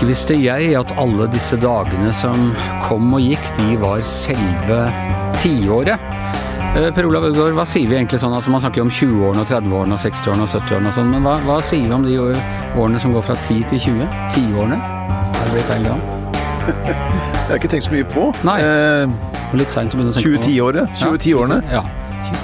Ikke visste jeg at alle disse dagene som kom og gikk, de var selve tiåret. Eh, Per Olav Ødegaard, hva sier vi egentlig sånn? Altså Man snakker jo om 20-årene og 30-årene og 60-årene og 70-årene og sånn, men hva, hva sier vi om de årene som går fra 10 til 20? Tiårene? Det blitt feil da? Jeg har ikke tenkt så mye på. Nei. Eh, Litt seint å begynne å tenke på 2010-året. 2010-årene. Ja.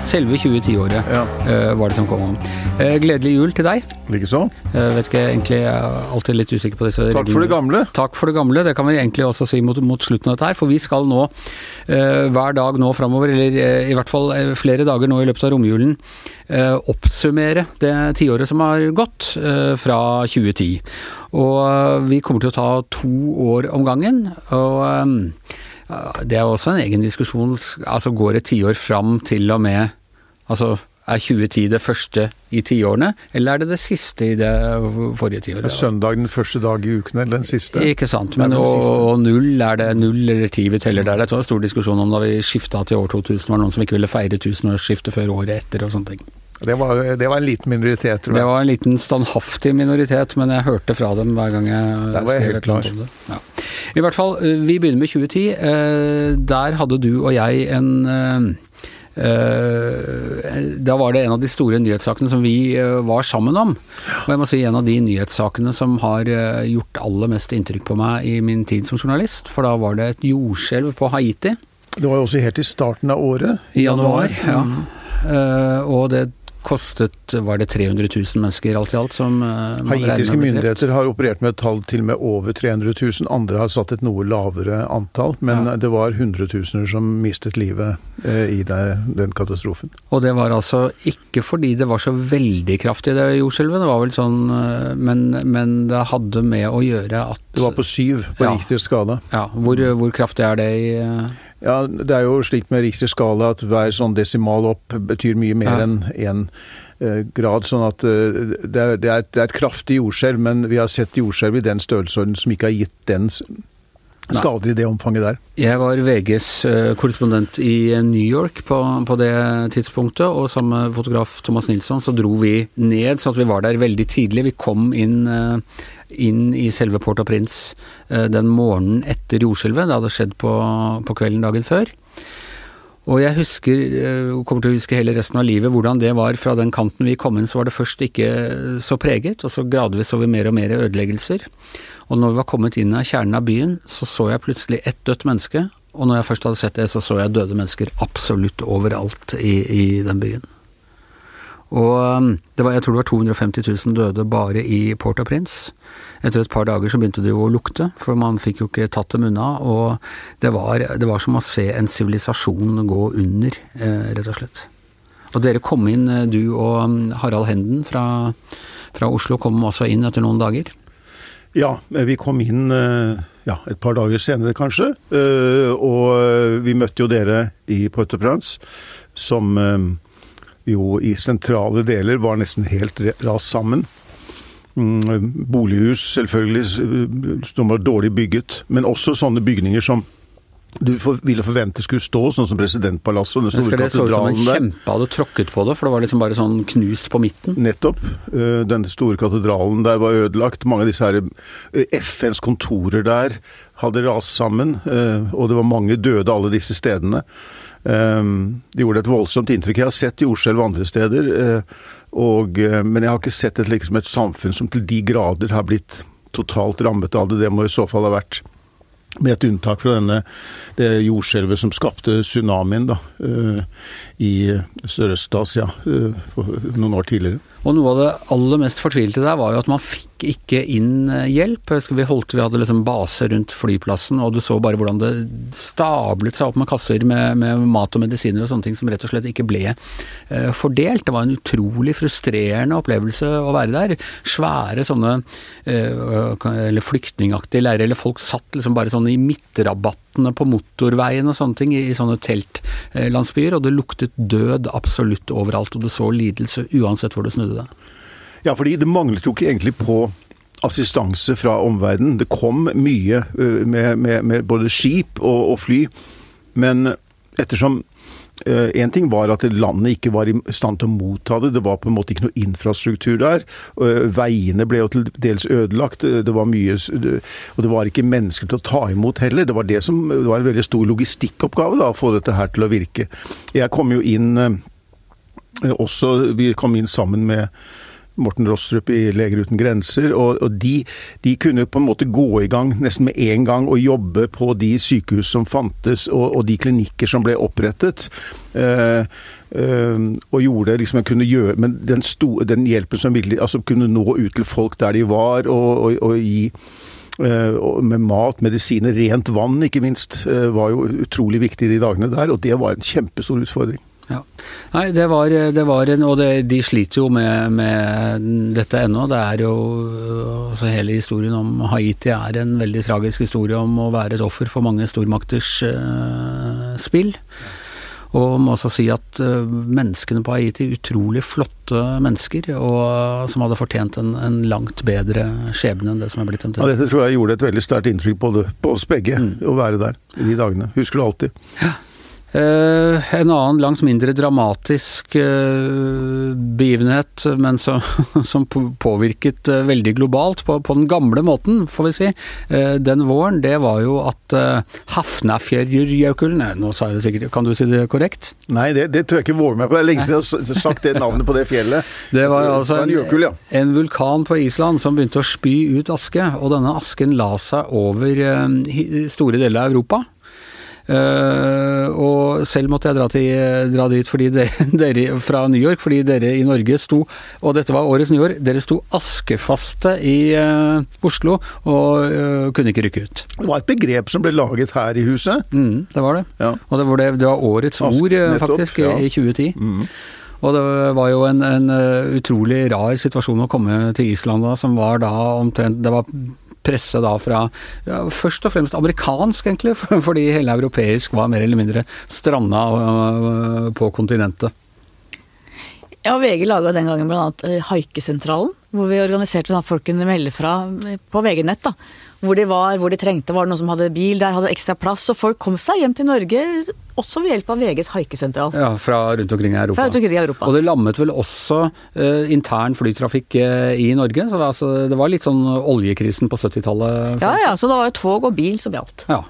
Selve 2010-året Ja. eh, var det som kom om. Eh, gledelig jul til deg. Likeså. Eh, vet ikke, egentlig jeg er alltid litt usikker på disse Takk for det gamle. Takk for det gamle. Det kan vi egentlig også si mot, mot slutten av dette her. For vi skal nå, hver dag nå framover, eller i hvert fall flere dager nå i løpet av romjulen, oppsummere det tiåret som har gått fra 2010. Og vi kommer til å ta to år om gangen. Og det er også en egen diskusjon. Altså går et tiår fram til og med Altså er 2010 det første i tiårene, eller er det det siste i det forrige tiåret? Er søndag den første dag i uken, eller den siste? Ikke sant. Men og, og null, er det null eller ti vi teller der? Det var en stor diskusjon om da vi skifta til år 2000, var det noen som ikke ville feire tusenårsskiftet før året etter og sånne ting. Det var, det var en liten minoritet, tror jeg. Det var en liten standhaftig minoritet, men jeg hørte fra dem hver gang jeg Der var jeg helt det. Ja. I hvert fall, eh, vi begynner med 2010. Eh, Der hadde du og jeg en eh, Da var det en av de store nyhetssakene som vi var sammen om. Og jeg må si en av de nyhetssakene som har gjort aller mest inntrykk på meg i min tid som journalist. For da var det et jordskjelv på Haiti. Det var jo også helt i starten av året. I januar, ja. Eh, og det kostet var det 300 000 mennesker alt i alt som eh, Haitiske myndigheter har operert med et tall til med over 300 000. Andre har satt et noe lavere antall, men Ja. det var hundretusener som mistet livet eh, i det, den katastrofen. Og det var altså ikke fordi det var så veldig kraftig det jordskjelvet, det var vel sånn eh, men, men det hadde med å gjøre at Det var på syv på Ja. riktig skade. Ja, hvor, hvor kraftig er det i eh, Ja, det er jo slik med Richters skala at hver sånn desimal opp betyr mye mer Ja. enn én eh, grad. Sånn at eh, det er, det, er et, det er et kraftig jordskjelv, men vi har sett jordskjelv i den størrelsesorden som ikke har gitt den skader i det omfanget der. Jeg var VGs eh, korrespondent i New York på, på det tidspunktet, og sammen med fotograf Thomas Nilsson så dro vi ned, så at vi var der veldig tidlig. Vi kom inn, eh, inn i selve Port-au-Prince eh, den morgenen etter jordskjelvet. Det hadde skjedd på, på kvelden dagen før. Og jeg husker, eh, og kommer til å huske hele resten av livet, hvordan det var fra den kanten vi kom inn, så var det først ikke så preget, og så gradvis så vi mer og mer ødeleggelser. Og når vi var kommet inn av kjernen av byen, så så jeg plutselig ett dødt menneske, og når jeg først hadde sett det, så så jeg døde mennesker absolutt overalt i, i den byen. Og um, det var, jeg tror det var 250 000 døde bare i Port-au-Prince. Etter et par dager så begynte det jo å lukte, for man fikk jo ikke tatt dem unna. Og det var, det var som å se en sivilisasjon gå under, eh, rett og slett. Og dere kom inn, eh, du og um, Harald Henden fra, fra Oslo kom også inn etter noen dager. Ja, vi kom inn eh, ja, et par dager senere kanskje, eh, og eh, vi møtte jo dere i Port-au-Prince, som eh, jo i sentrale deler var nesten helt rast sammen. Mm, Bolighus selvfølgelig, som var dårlig bygget, men også sånne bygninger som du for, ville forvente skulle stå, sånn som presidentpalasset og den store katedralen der. det så ut som en kjempe hadde tråkket på det, for det var liksom bare sånn knust på midten. Nettopp. Den Denne store katedralen der var ødelagt. Mange av disse her eh, FNs kontorer der hadde rast sammen, eh, og det var mange døde alle disse stedene. Eh, Det gjorde et voldsomt inntrykk. Jeg har sett jordskjelv andre steder, eh, og, eh, men jeg har ikke sett et, liksom et samfunn som til de grader har blitt totalt rammet av det. Det må i så fall ha vært med et unntak fra denne, det jordskjelvet som skapte tsunamien da, eh, i Sørøst-Asia eh, noen år tidligere. Og noe av det aller mest fortvilte der var jo at man fikk ikke inn eh, hjelp. Vi holdt, vi hadde liksom base rundt flyplassen, og du så bare hvordan det stablet seg opp med kasser med, med mat og medisiner og sånne ting som rett og slett ikke ble eh, fordelt. Det var en utrolig frustrerende opplevelse å være der. Svære sånne eller flyktningaktige leirer, eller folk satt liksom bare sånn i midtrabattene på motorveien og sånne ting, i, i sånne teltlandsbyer, og det luktet død absolutt overalt, og du så lidelse uansett hvor du snudde deg. Ja, fordi det manglet jo ikke egentlig på assistanse fra omverdenen. Det kom mye eh, med, med, med både skip og, og fly, men ettersom En ting var at landet ikke var i stand til å motta det. Det var på en måte ikke noe infrastruktur der. Veiene ble jo til dels ødelagt. Det var mye Og det var ikke mennesker til å ta imot heller. Det var, det som, det var en veldig stor logistikkoppgave da, å få dette her til å virke. Jeg kom jo inn også Vi kom inn sammen med Morten Rostrup i Leger uten grenser. Og, og de, de, kunne på en måte gå i gang nesten med en gang og jobbe på de sykehus som fantes og, og de klinikker som ble opprettet. Eh, eh, og gjorde liksom kunne gjøre Men den, sto, den hjelpen som ville, altså kunne nå ut til folk der de var, og, og, gi eh, med mat, medisiner, rent vann ikke minst, var jo utrolig viktig de dagene der. Og det var en kjempestor utfordring. Ja. Nei, det var, det var en Og det, de sliter jo med, med dette ennå. Det er jo altså Hele historien om Haiti er en veldig tragisk historie om å være et offer for mange stormakters uh, spill. Og må også si at uh, menneskene på Haiti, utrolig flotte mennesker, og som hadde fortjent en, en, langt bedre skjebne enn det som er blitt dem til. Ja, dette tror jeg gjorde et veldig sterkt inntrykk på, det, på oss begge, mm. å være der i de dagene. Husker du alltid. Ja. Uh, en annen langt mindre dramatisk uh, begivenhet, men som, som påvirket uh, veldig globalt, på, på, den gamle måten, får vi si, den våren, det var jo at Hafnafjørjøkulen Nå sa jeg det sikkert, kan du si det korrekt? Nei, det, det tror jeg ikke våger meg på. Det er lenge siden jeg har sagt det navnet på det fjellet. Det var altså en, jøkul, ja. en, vulkan på Island som begynte å spy ut aske, og denne asken la seg over store deler av Europa. Uh, og selv måtte jeg dra, til, dra dit fordi de, dere, fra New York, fordi dere i Norge sto, og dette var årets nyår, dere sto askefaste i uh, Oslo og uh, kunne ikke rykke ut. Det var et begrep som ble laget her i huset? Mm, det var det. Ja. Og det var, det, det var årets Ask, ord, nettopp, faktisk, ja. i 2010. Mm. Og det var jo en, en, utrolig rar situasjon å komme til Island da, som var da omtrent Det var presse da fra ja, først og fremst amerikansk, egentlig, fordi hele europeisk var mer eller mindre stranda øh, på kontinentet. Ja, VG laga den gangen bl.a. Øh, Haikesentralen, hvor vi organiserte sånn folk kunne melde fra på VG-nett. da, Hvor de var, hvor de trengte. Var det noen som hadde bil der, hadde ekstra plass. Og folk kom seg hjem til Norge også ved hjelp av VGs haikesentral. Ja, fra rundt omkring i Europa. Fra rundt omkring i Europa. Og det lammet vel også eh, intern flytrafikk uh, i Norge. Så det, altså, det, var litt sånn oljekrisen på 70-tallet. Ja ja, så det var jo tog og bil som gjaldt. Ja.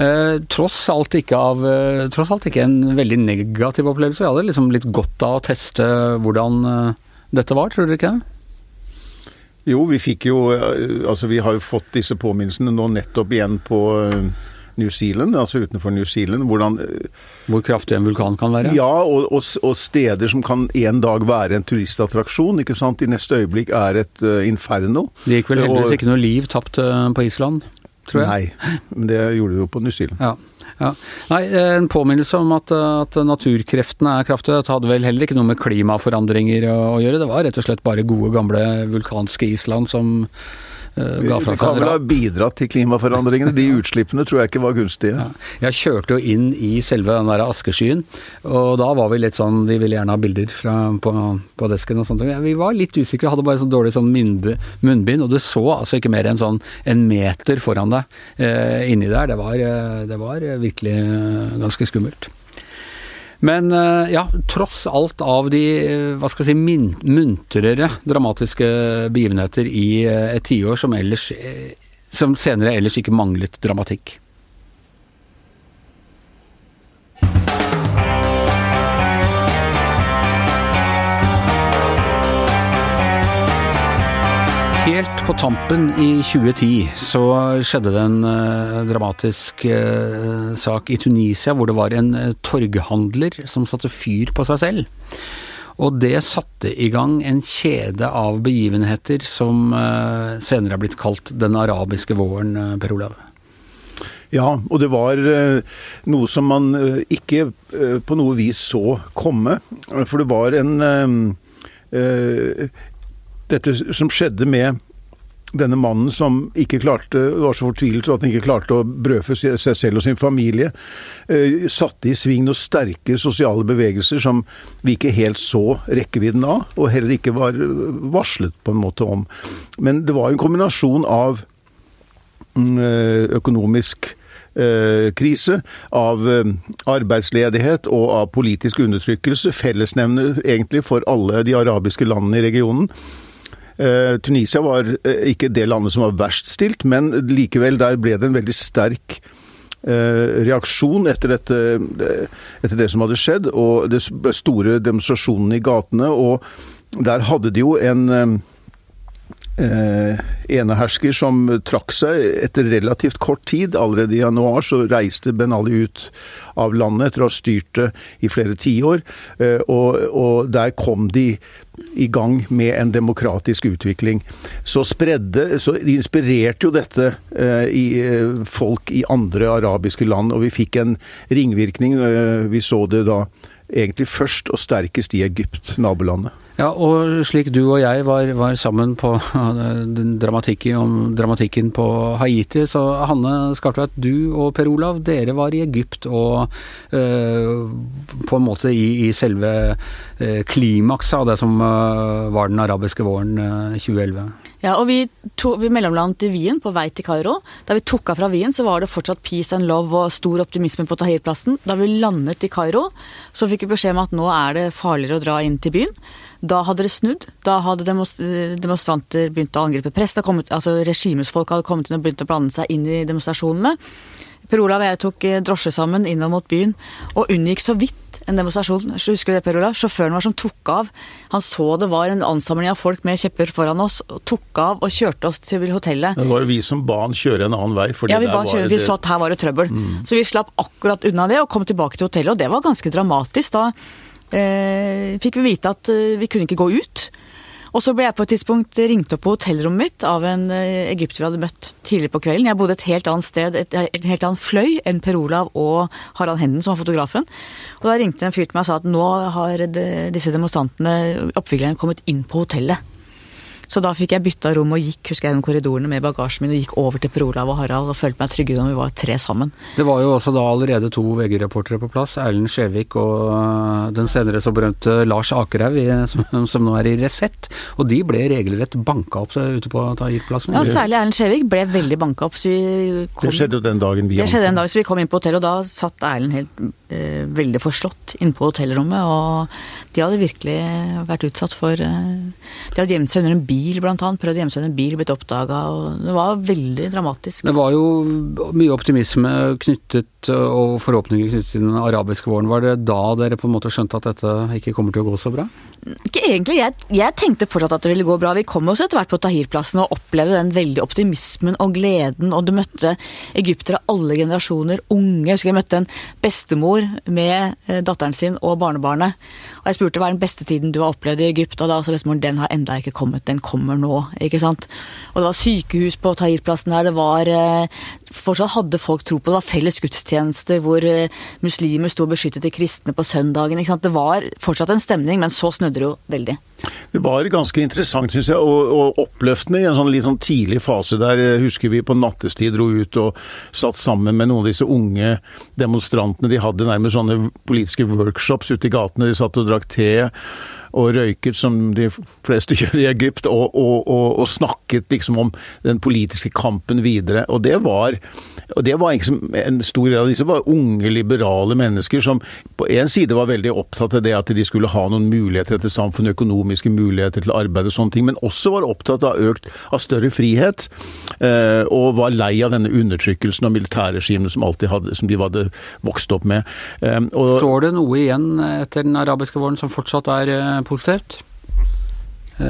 Eh, tross, alt av, uh, tross alt ikke en veldig negativ opplevelse. Vi hadde liksom litt godt av å teste hvordan uh, dette var, tror dere ikke det? Jo, vi fikk jo Altså, vi har jo fått disse påminnelsene nå nettopp igjen på New Zealand, altså utenfor New Zealand. Hvordan, Hvor kraftig en vulkan kan være? Ja, og, og, og, steder som kan en dag være en turistattraksjon. ikke sant? I neste øyeblikk er et uh, inferno. Det gikk vel heldigvis ikke noe liv tapt uh, på Island, tror jeg? Nei, men det gjorde det jo på New Zealand. Ja. Ja. Nei, En påminnelse om at, at, naturkreftene er kraftige. Det hadde vel heller ikke noe med klimaforandringer å, å gjøre. Det var rett og slett bare gode, gamle vulkanske Island som ga fra seg. Det kan vel ha bidratt til klimaforandringene. De utslippene tror jeg ikke var gunstige. Ja. Jeg kjørte jo inn i selve den der askeskyen, og da var vi litt sånn Vi ville gjerne ha bilder fra, på, på, desken og sånt. Vi var litt usikre, hadde bare sånn dårlig sånn munnbind, og du så altså ikke mer enn sånn en meter foran deg eh, inni der. Det var, eh, det var virkelig eh, ganske skummelt. Men eh, ja, tross alt av de eh, hva skal jeg si, muntrere dramatiske begivenheter i eh, et tiår som, som senere ellers ikke manglet dramatikk. Helt på tampen i 2010 så skjedde det en uh, dramatisk uh, sak i Tunisia hvor det var en uh, torghandler som satte fyr på seg selv. Og det satte i gang en kjede av begivenheter som senere er blitt kalt den arabiske våren, Per Olav. Ja, og det var noe som man ikke på noe vis så komme. For det var en dette som skjedde med denne mannen som ikke klarte, var så fortvilet at han ikke klarte å brødfø seg selv og sin familie, eh, satte i sving noen sterke sosiale bevegelser som vi ikke helt så rekkevidden av, og heller ikke var varslet på en måte om. Men det var en kombinasjon av mm, eh, økonomisk krise, av arbeidsledighet og av politisk undertrykkelse. Fellesnevner egentlig for alle de arabiske landene i regionen. Tunisia var ikke det landet som var verst stilt, men likevel der ble det en veldig sterk reaksjon etter, dette, etter det som hadde skjedd, og det store demonstrasjonene i gatene. og der hadde de jo en eh, enehersker som trakk seg etter relativt kort tid. Allerede i januar så reiste Ben Ali ut av landet etter å ha styrt det i flere tiår. Eh, og, og der kom de i gang med en demokratisk utvikling. Så spredde, så inspirerte jo dette eh, i eh, folk i andre arabiske land, og vi fikk en ringvirkning. Eh, vi så det da egentlig først og sterkest i Egypt, nabolandet. Ja, og slik du og jeg var, var sammen på dramatikken, dramatikken, på Haiti, så Hanne Skartveit, du og Per Olav, dere var i Egypt og øh, på en måte i, i selve øh, klimakset av det som øh, var den arabiske våren 2011. Ja, og vi, vi mellomlandet i Wien på vei til Kairo. Da vi tok av fra Wien, så var det fortsatt peace and love og stor optimisme på Tahir-plassen. Da vi landet i Kairo, så fikk vi beskjed om at nå er det farligere å dra inn til byen. Da hadde det snudd. Da hadde demonstranter begynt å angripe press. altså Regimets folk hadde kommet inn og begynt å blande seg inn i demonstrasjonene. Per Olav og jeg tok eh, drosje sammen innover mot byen, og unngikk så vidt en demonstrasjon. Husker du det, Per Olav? Sjåføren var som tok av. Han så det var en ansamling av folk med kjepper foran oss, og tok av og kjørte oss til hotellet. Det var jo vi som ba han kjøre en annen vei. ja, vi ba han kjøre, vi så at her var det trøbbel. Mm. Så vi slapp akkurat unna det og kom tilbake til hotellet, og det var ganske dramatisk. Da eh, fikk vi vite at eh, vi kunne ikke gå ut. Og så ble jeg på et tidspunkt ringt opp på hotellrommet mitt av en eh, egypter vi hadde møtt tidligere på kvelden. Jeg bodde et helt annet sted, et, et helt annet fløy enn Per Olav og Harald Henden, som var fotografen. Og da ringte en fyr til meg og sa at nå har disse demonstrantene, oppviglerne, kommet inn på hotellet. Så da fikk jeg bytta rom og gikk husker jeg, gjennom korridorene med bagasjen min og gikk over til Per Olav og Harald og følte meg tryggere når vi var tre sammen. Det var jo også da allerede to VG-reportere på plass, Erlend Skjevik og øh, den senere så berømte Lars Akerhaug, som, som, nå er i Resett. Og de ble regelrett banka opp ute på Tahir-plassen. Ja, særlig Erlend Skjevik ble veldig banka opp. Kom, det skjedde jo den dagen vi Det skjedde den dagen, så vi kom inn på hotellet, og da satt Erlend helt eh, veldig forslått inne på hotellrommet. Og de hadde virkelig vært utsatt for eh, De hadde gjemt seg under en bil blant annet. Prøvd å gjemme seg under en bil, blitt oppdaga. Det var veldig dramatisk. Det var jo mye optimisme knyttet, og forhåpninger knyttet til den arabiske våren. Var det da dere på en måte skjønte at dette ikke kommer til å gå så bra? Ikke egentlig. Jeg, jeg tenkte fortsatt at det ville gå bra. Vi kom også etter hvert på Tahir-plassen og opplevde den veldige optimismen og gleden. Og du møtte egyptere av alle generasjoner, unge. Jeg husker jeg møtte en bestemor med eh, datteren sin og barnebarnet. Og jeg spurte hva er den beste tiden du har opplevd i Egypt, og da sa bestemoren den har enda ikke kommet, den kommer nå. ikke sant. Og det var sykehus på Tahir-plassen her, det var eh, Fortsatt hadde folk tro på det, var felles gudstjenester hvor eh, muslimer sto beskyttet til kristne på søndagen. ikke sant. Det var fortsatt en stemning, men så snudde det jo veldig. Det var ganske interessant, syns jeg, og, og, oppløftende i en sånn litt sånn tidlig fase der. Eh, husker vi på nattestid dro ut og satt sammen med noen av disse unge demonstrantene. De hadde nærmest sånne politiske workshops ute i gatene. De satt og drakk te og røyket, som de fleste gjør i Egypt, og, og, og, og, snakket liksom om den politiske kampen videre. Og det var, det var liksom en stor del av disse var unge, liberale mennesker som på en side var veldig opptatt av det at de skulle ha noen muligheter til samfunnet, økonomiske muligheter til arbeid og sånne ting, men også var opptatt av økt, av større frihet. Eh, og var lei av denne undertrykkelsen og militærregimet som, som de hadde vokst opp med. Eh, og, Står det noe igjen etter den arabiske våren som fortsatt er eh, positivt. Uh,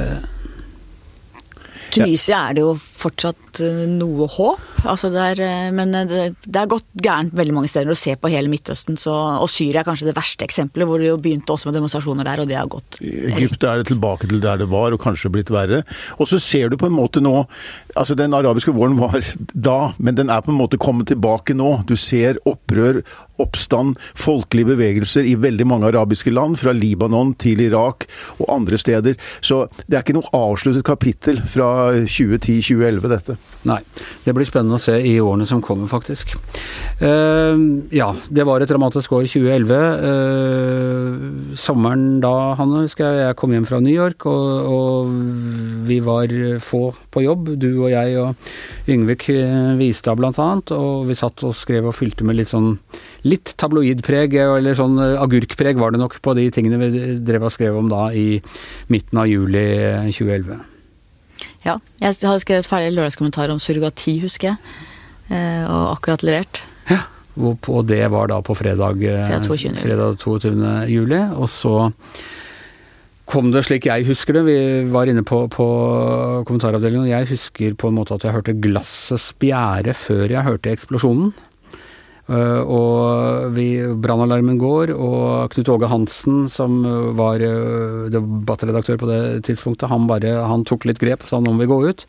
Tunisia er det jo fortsatt eh, noe håp. Altså det er, eh, men det, det er gått gærent veldig mange steder. Å se på hele Midtøsten, så, og Syria er kanskje det verste eksempelet, hvor det jo begynte også med demonstrasjoner der, og det har gått I Egypt er det tilbake til der det var, og kanskje blitt verre. Og så ser du på en måte nå Altså, den arabiske våren var da, men den er på en måte kommet tilbake nå. Du ser opprør, oppstand, folkelige bevegelser i veldig mange arabiske land, fra Libanon til Irak og andre steder. Så det er ikke noe avsluttet kapittel fra 2010-2011, dette. Nei. Det blir spennende å se i årene som kommer, faktisk. Uh, ja, det var et dramatisk år 2011. Uh, eh, sommeren da, Hanne, husker jeg, jeg kom hjem fra New York, og, og vi var få på jobb, du og jeg og Yngvik Vistad blant annet, og vi satt og skrev og fylte med litt sånn litt tabloidpreg, eller sånn agurkpreg var det nok på de tingene vi drev og skrev om da i midten av juli 2011. Ja, jeg har skrevet ferdig lørdagskommentar om surrogati, husker jeg, og akkurat levert. Ja. Og det var da på fredag, fredag 22. fredag 22. juli. Og så kom det slik jeg husker det. Vi var inne på, på kommentaravdelingen, og jeg husker på en måte at jeg hørte glasset spjære før jeg hørte eksplosjonen. Uh, og vi, brannalarmen går, og Knut Åge Hansen, som var uh, debattredaktør på det tidspunktet, han bare han tok litt grep og sa nå må vi gå ut.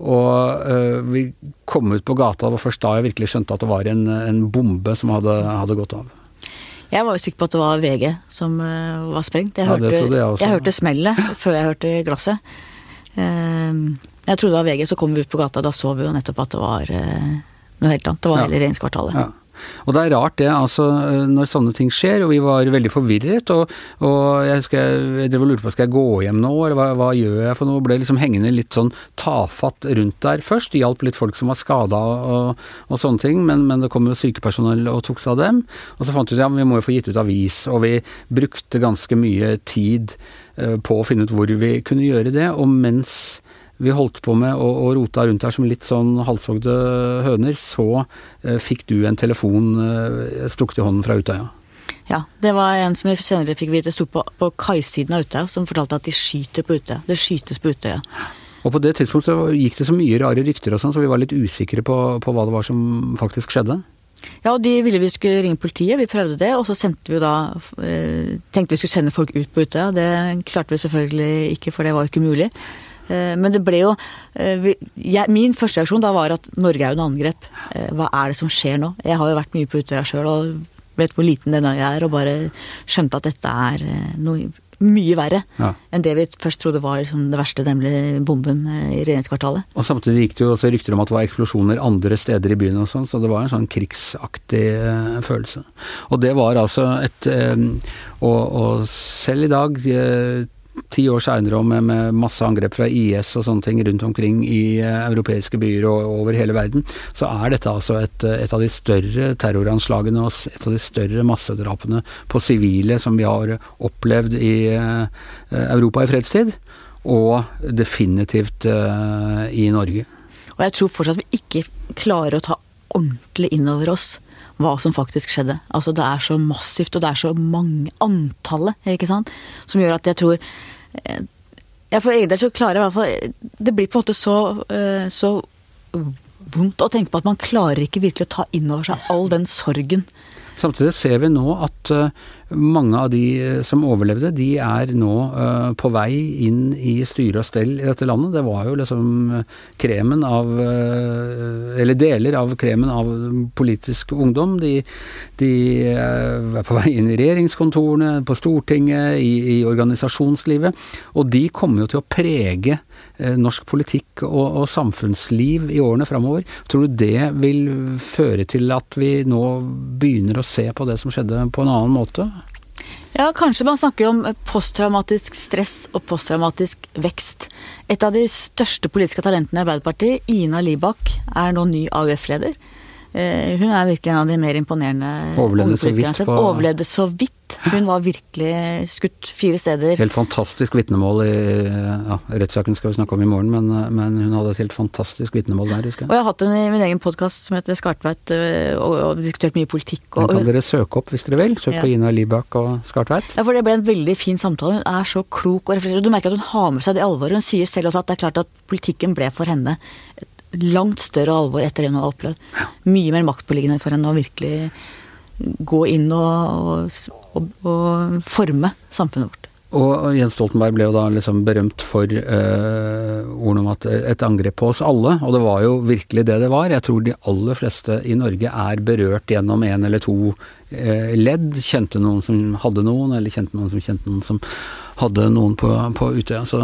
Og uh, vi kom ut på gata, det var først da jeg virkelig skjønte at det var en, en bombe som hadde, hadde, gått av. Jeg var jo sikker på at det var VG som uh, var sprengt. Jeg, ja, hørte, jeg, jeg, hørte smellet før jeg hørte glasset. Uh, jeg trodde det var VG, så kom vi ut på gata, da så vi jo nettopp at det var noe helt annet. Det var ja. hele regjeringskvartalet. Ja. Og det er rart det, altså, når sånne ting skjer, og vi var veldig forvirret, og, og jeg husker jeg drev og lurte på skal jeg gå hjem nå, eller hva, hva, gjør jeg for noe, ble liksom hengende litt sånn tafatt rundt der først, det hjalp litt folk som var skada og, og, sånne ting, men, men det kom jo sykepersonell og tok seg av dem, og så fant vi ut ja, vi må jo få gitt ut avis, og vi brukte ganske mye tid uh, på å finne ut hvor vi kunne gjøre det, og mens vi holdt på med og, og rota rundt her som litt sånn halshogde høner, så eh, fikk du en telefon eh, stukket i hånden fra Utøya. Ja, det var en som vi senere fikk vite sto på, på kaisiden av Utøya, som fortalte at de skyter på Utøya. Det skytes på Utøya. Og på det tidspunktet gikk det så mye rare rykter og sånn, så vi var litt usikre på, på hva det var som faktisk skjedde. Ja, og de ville vi skulle ringe politiet, vi prøvde det, og så sendte vi da eh, Tenkte vi skulle sende folk ut på Utøya. Det klarte vi selvfølgelig ikke, for det var ikke mulig. Eh, men det ble jo eh, jeg, Min første reaksjon da var at Norge er jo under angrep. Eh, hva er det som skjer nå? Jeg har jo vært mye på Utøya sjøl og vet hvor liten den øya er, og bare skjønte at dette er noe mye verre ja. enn det vi først trodde var liksom det verste, nemlig bomben i regjeringskvartalet. Og Samtidig gikk det jo også rykter om at det var eksplosjoner andre steder i byen og sånn, så det var en sånn krigsaktig uh, følelse. Og det var altså et um, og, og, selv i dag uh, ti år seinere med, med, masse angrep fra IS og sånne ting rundt omkring i uh, europeiske byer og over hele verden, så er dette altså et, et av de større terroranslagene og et av de større massedrapene på sivile som vi har opplevd i uh, Europa i fredstid, og definitivt uh, i Norge. Og jeg tror fortsatt vi ikke klarer å ta ordentlig inn over oss hva som faktisk skjedde. Altså det er så massivt, og det er så mange antallet, ikke sant, som gjør at jeg tror eh, jeg For egen del så klarer jeg i hvert fall Det blir på en måte så, eh, så vondt å tenke på at man klarer ikke virkelig å ta inn over seg all den sorgen. Samtidig ser vi nå at uh, mange av de eh, som overlevde, de er nå uh, på vei inn i styre og stell i dette landet. Det var jo liksom kremen av Eller deler av kremen av politisk ungdom. De, de er på vei inn i regjeringskontorene, på Stortinget, i, i organisasjonslivet. Og de kommer jo til å prege norsk politikk og, og, samfunnsliv i årene framover. Tror du det vil føre til at vi nå begynner å se på det som skjedde på en annen måte? Ja, kanskje man snakker om posttraumatisk stress og posttraumatisk vekst. Et av de største politiske talentene i Arbeiderpartiet, Ina Libak, er nå ny AUF-leder. Eh, hun er virkelig en av de mer imponerende Overlevde så vidt. På... Overlevde så vidt. Hun var virkelig skutt fire steder. Helt fantastisk vitnemål i ja, rettssaken skal vi snakke om i morgen, men, men, hun hadde et helt fantastisk vitnemål der, husker jeg. Og jeg har hatt henne i min egen podkast som heter Skartveit, øh, og, og diskutert mye politikk. Og, Den kan dere søke opp hvis dere vil. Søk ja. på Ina Libak og Skartveit. Ja, for det ble en veldig fin samtale. Hun er så klok og reflektert. Du merker at hun har med seg det alvoret. Hun sier selv også at det er klart at politikken ble for henne et langt større alvor etter det hun har opplevd. Mye mer maktpåliggende for henne å virkelig gå inn og, og, og forme samfunnet vårt. Og Jens Stoltenberg ble jo da liksom berømt for eh, ordene om at et angrep på oss alle, og det var jo virkelig det det var. Jeg tror de aller fleste i Norge er berørt gjennom en eller to eh, ledd. Kjente noen som hadde noen, eller kjente noen som kjente noen som hadde noen på, på Utøya. Så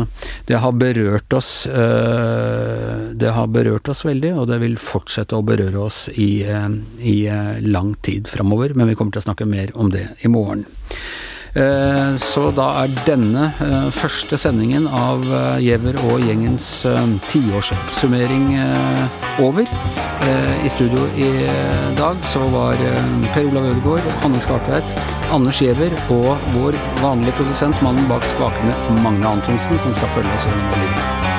det har berørt oss uh, Det har berørt oss veldig, og det vil fortsette å berøre oss i, i lang tid framover. Men vi kommer til å snakke mer om det i morgen. Eh, Så da er denne eh, første sendingen av eh, Giæver og gjengens tiårsoppsummering over. I studio i dag så var Per Olav Ødegaard, Hanne Skartveit, Anders Giæver og vår vanlige produsent, mannen bak spakene, Magne Antonsen, som skal følge oss gjennom livet.